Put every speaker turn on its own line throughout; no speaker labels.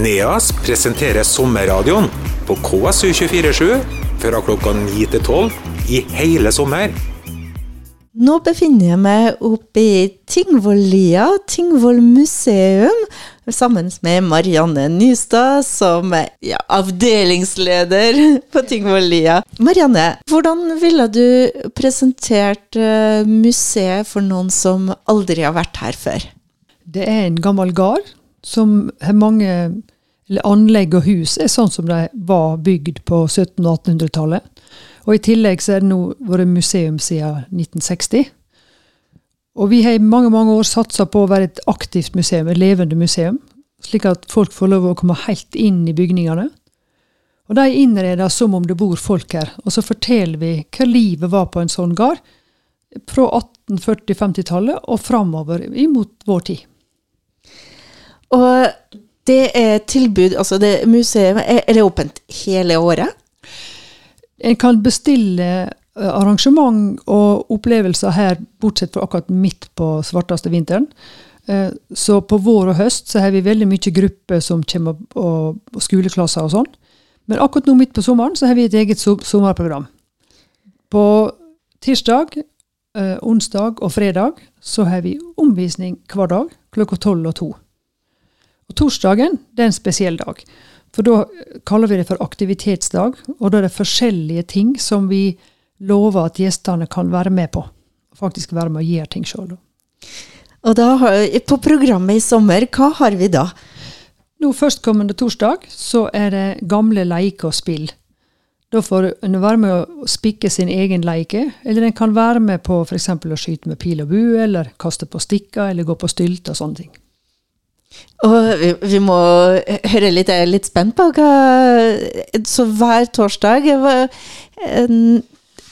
NEAS presenterer sommerradioen på KSU247 fra klokka 9 til 12 i hele sommer.
Nå befinner jeg meg oppe i Tingvollia, Tingvoll museum, sammen med Marianne Nystad, som er ja, avdelingsleder på Tingvollia. Marianne, hvordan ville du presentert uh, museet for noen som aldri har vært her før?
Det er en gammel gard som har mange anlegg og hus er sånn som de var bygd på 1700- og 1800-tallet. Og I tillegg så er det nå vært museum siden 1960. Og vi har i mange mange år satsa på å være et aktivt museum, et levende museum. Slik at folk får lov å komme helt inn i bygningene. Og de er innreda som om det bor folk her. Og så forteller vi hva livet var på en sånn gard fra 1840-50-tallet og framover imot vår tid.
Og det er tilbud, altså det museet, er, er det åpent hele året?
En kan bestille eh, arrangement og opplevelser her, bortsett fra akkurat midt på svarteste vinteren. Eh, så på vår og høst så har vi veldig mye grupper som kommer, og, og skoleklasser og sånn. Men akkurat nå midt på sommeren så har vi et eget sommerprogram. På tirsdag, eh, onsdag og fredag så har vi omvisning hver dag klokka tolv og to. Og torsdagen det er en spesiell dag. For da kaller vi det for aktivitetsdag, og da er det forskjellige ting som vi lover at gjestene kan være med på. Faktisk være med og gjøre ting sjøl.
Og da, på programmet i sommer, hva har vi da?
Nå Førstkommende torsdag så er det gamle leker og spill. Da får en være med å spikke sin egen leike, eller en kan være med på f.eks. å skyte med pil og bue, eller kaste på stikker, eller gå på stylter og sånne ting.
Og vi, vi, må høre litt, jeg er litt spent på hva Så hver torsdag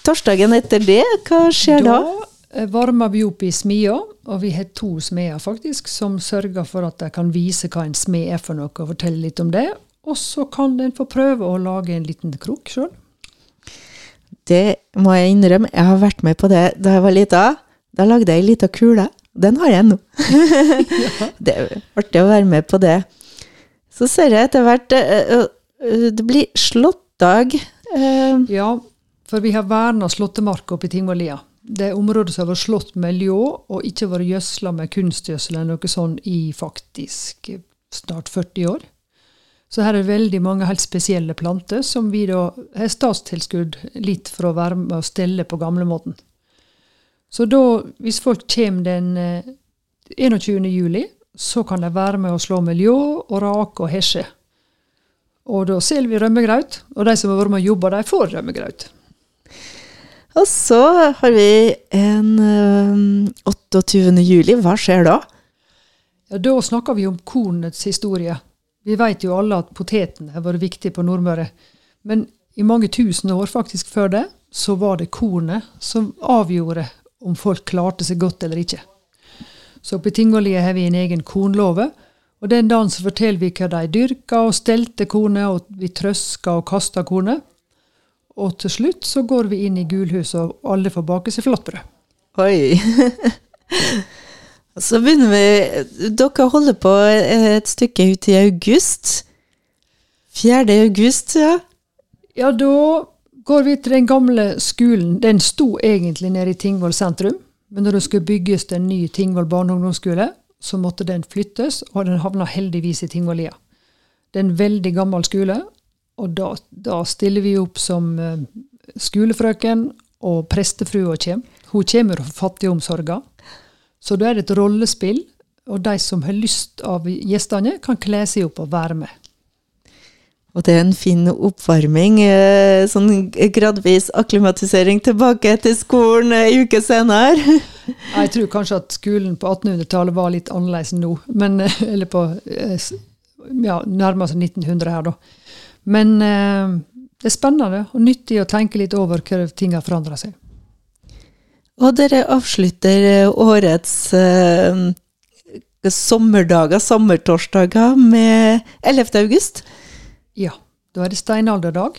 Torsdagen etter det, hva skjer da?
Da varmer vi opp i smia, og vi har to smeder faktisk, som sørger for at de kan vise hva en smed er for noe, og fortelle litt om det. Og så kan en få prøve å lage en liten krok sjøl.
Det må jeg innrømme, jeg har vært med på det da jeg var lita. Da lagde jeg ei lita kule den har jeg nå. det er artig å være med på det. Så ser jeg etter hvert uh, uh, Det blir slåttdag.
Ja, for vi har verna slåttemarka oppe i Tingvollia. Det er området som har vært slått med ljå og ikke vært gjødsla med kunstgjødsel eller noe sånt i faktisk snart 40 år. Så her er veldig mange helt spesielle planter som vi da har statstilskudd litt for å være med å stelle på gamlemåten. Så da, hvis folk kommer den 21. Eh, juli, så kan de være med å slå miljø og rake og hesje. Og da selger vi rømmegraut, og de som har vært med og jobba, de får rømmegraut.
Og så har vi en 28. Eh, juli. Hva skjer da?
Ja, Da snakker vi om kornets historie. Vi vet jo alle at poteten har vært viktig på Nordmøre. Men i mange tusen år faktisk før det, så var det kornet som avgjorde om folk klarte seg godt eller ikke. Så på Tingollia har vi en egen kornlåve. Og den dagen så forteller vi hva de dyrka og stelte kornet, og vi trøska og kasta kornet. Og til slutt så går vi inn i gulhuset, og alle får bake seg flatbrød.
Oi. så begynner vi Dere holder på et stykke ut i august. 4. august, ja.
Ja, da Går vi til den gamle skolen, den sto egentlig nede i Tingvoll sentrum. Men når det skulle bygges en ny Tingvoll barne- og ungdomsskole, så måtte den flyttes, og den havna heldigvis i Tingvollia. Det er en veldig gammel skole, og da, da stiller vi opp som uh, skolefrøken, og prestefrua kommer. Hun kommer fra fattigomsorga. Så da er det et rollespill, og de som har lyst av gjestene, kan kle seg opp og være med.
Og det er en fin oppvarming. Eh, sånn gradvis akklimatisering tilbake til skolen ei uke senere.
Jeg tror kanskje at skolen på 1800-tallet var litt annerledes enn nå. Men, eh, eller på eh, ja, nærmere 1900 her, da. Men eh, det er spennende og nyttig å tenke litt over hva ting har forandra seg.
Og dere avslutter årets eh, sommerdager, sommertorsdager, med 11. august.
Ja, da er det steinalderdag.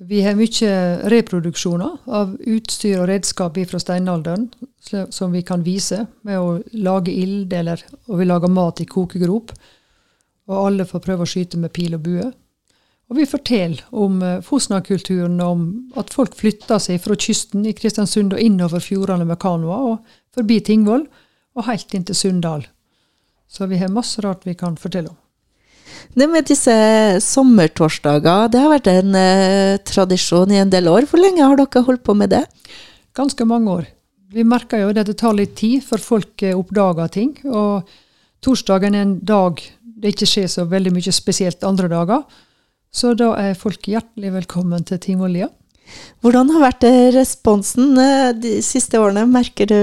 Vi har mye reproduksjoner av utstyr og redskap fra steinalderen som vi kan vise med å lage ild, eller og vi lager mat i kokegrop. og alle får prøve å skyte med pil og bue. Og vi forteller om eh, Fosna-kulturen, om at folk flytter seg fra kysten i Kristiansund og innover fjordene med kanoer, og forbi Tingvoll, og helt inn til Sunndal. Så vi har masse rart vi kan fortelle om.
Det med disse sommertorsdager, det har vært en eh, tradisjon i en del år. Hvor lenge har dere holdt på med det?
Ganske mange år. Vi merker jo at det tar litt tid før folk eh, oppdager ting. Og torsdagen er en dag det ikke skjer så veldig mye spesielt andre dager. Så da er folk hjertelig velkommen til Tingvollia.
Hvordan har vært responsen eh, de siste årene? Merker du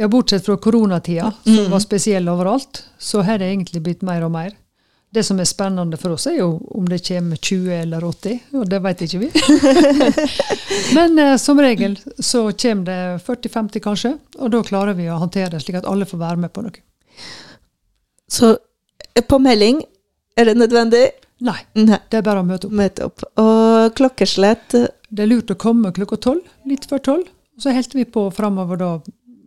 Ja, Bortsett fra koronatida, som var spesiell overalt, så har det egentlig blitt mer og mer. Det som er spennende for oss, er jo om det kommer 20 eller 80, og det vet ikke vi. Men eh, som regel så kommer det 40-50 kanskje, og da klarer vi å håndtere det slik at alle får være med på noe.
Så eh, på melding, er det nødvendig?
Nei,
Nei.
det er bare å møte opp.
Møte opp. Og klokkeslett
Det er lurt å komme klokka tolv, litt før tolv. Så helter vi på framover da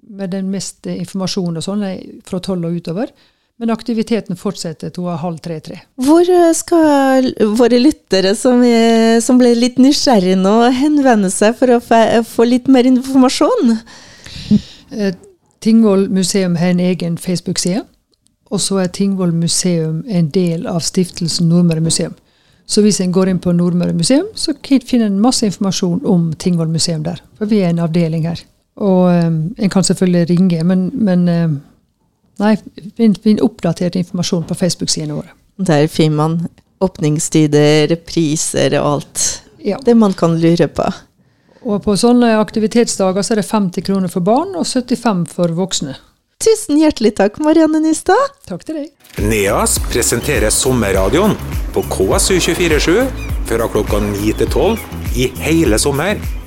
med den meste informasjonen og sånn, eh, fra tolv og utover. Men aktiviteten fortsetter til halv tre-tre.
Hvor skal våre lyttere som, er, som ble litt nysgjerrige nå, henvende seg for å få litt mer informasjon?
Eh, Tingvoll museum har en egen Facebook-side. Og så er Tingvoll museum en del av stiftelsen Nordmøre museum. Så hvis en går inn på Nordmøre museum, så finner en masse informasjon om Tingvoll museum der. For vi er en avdeling her. Og eh, en kan selvfølgelig ringe, men, men eh, Nei, finn, finn oppdatert informasjon på Facebook-sidene våre.
Der finner man åpningstider, priser og alt.
Ja.
Det man kan lure på.
Og på sånne aktivitetsdager så er det 50 kroner for barn og 75 for voksne.
Tusen hjertelig takk, Marianne Nystad.
Takk til deg.
NEAS presenterer Sommerradioen på KSU247 fra klokka 9 til 12 i hele sommer.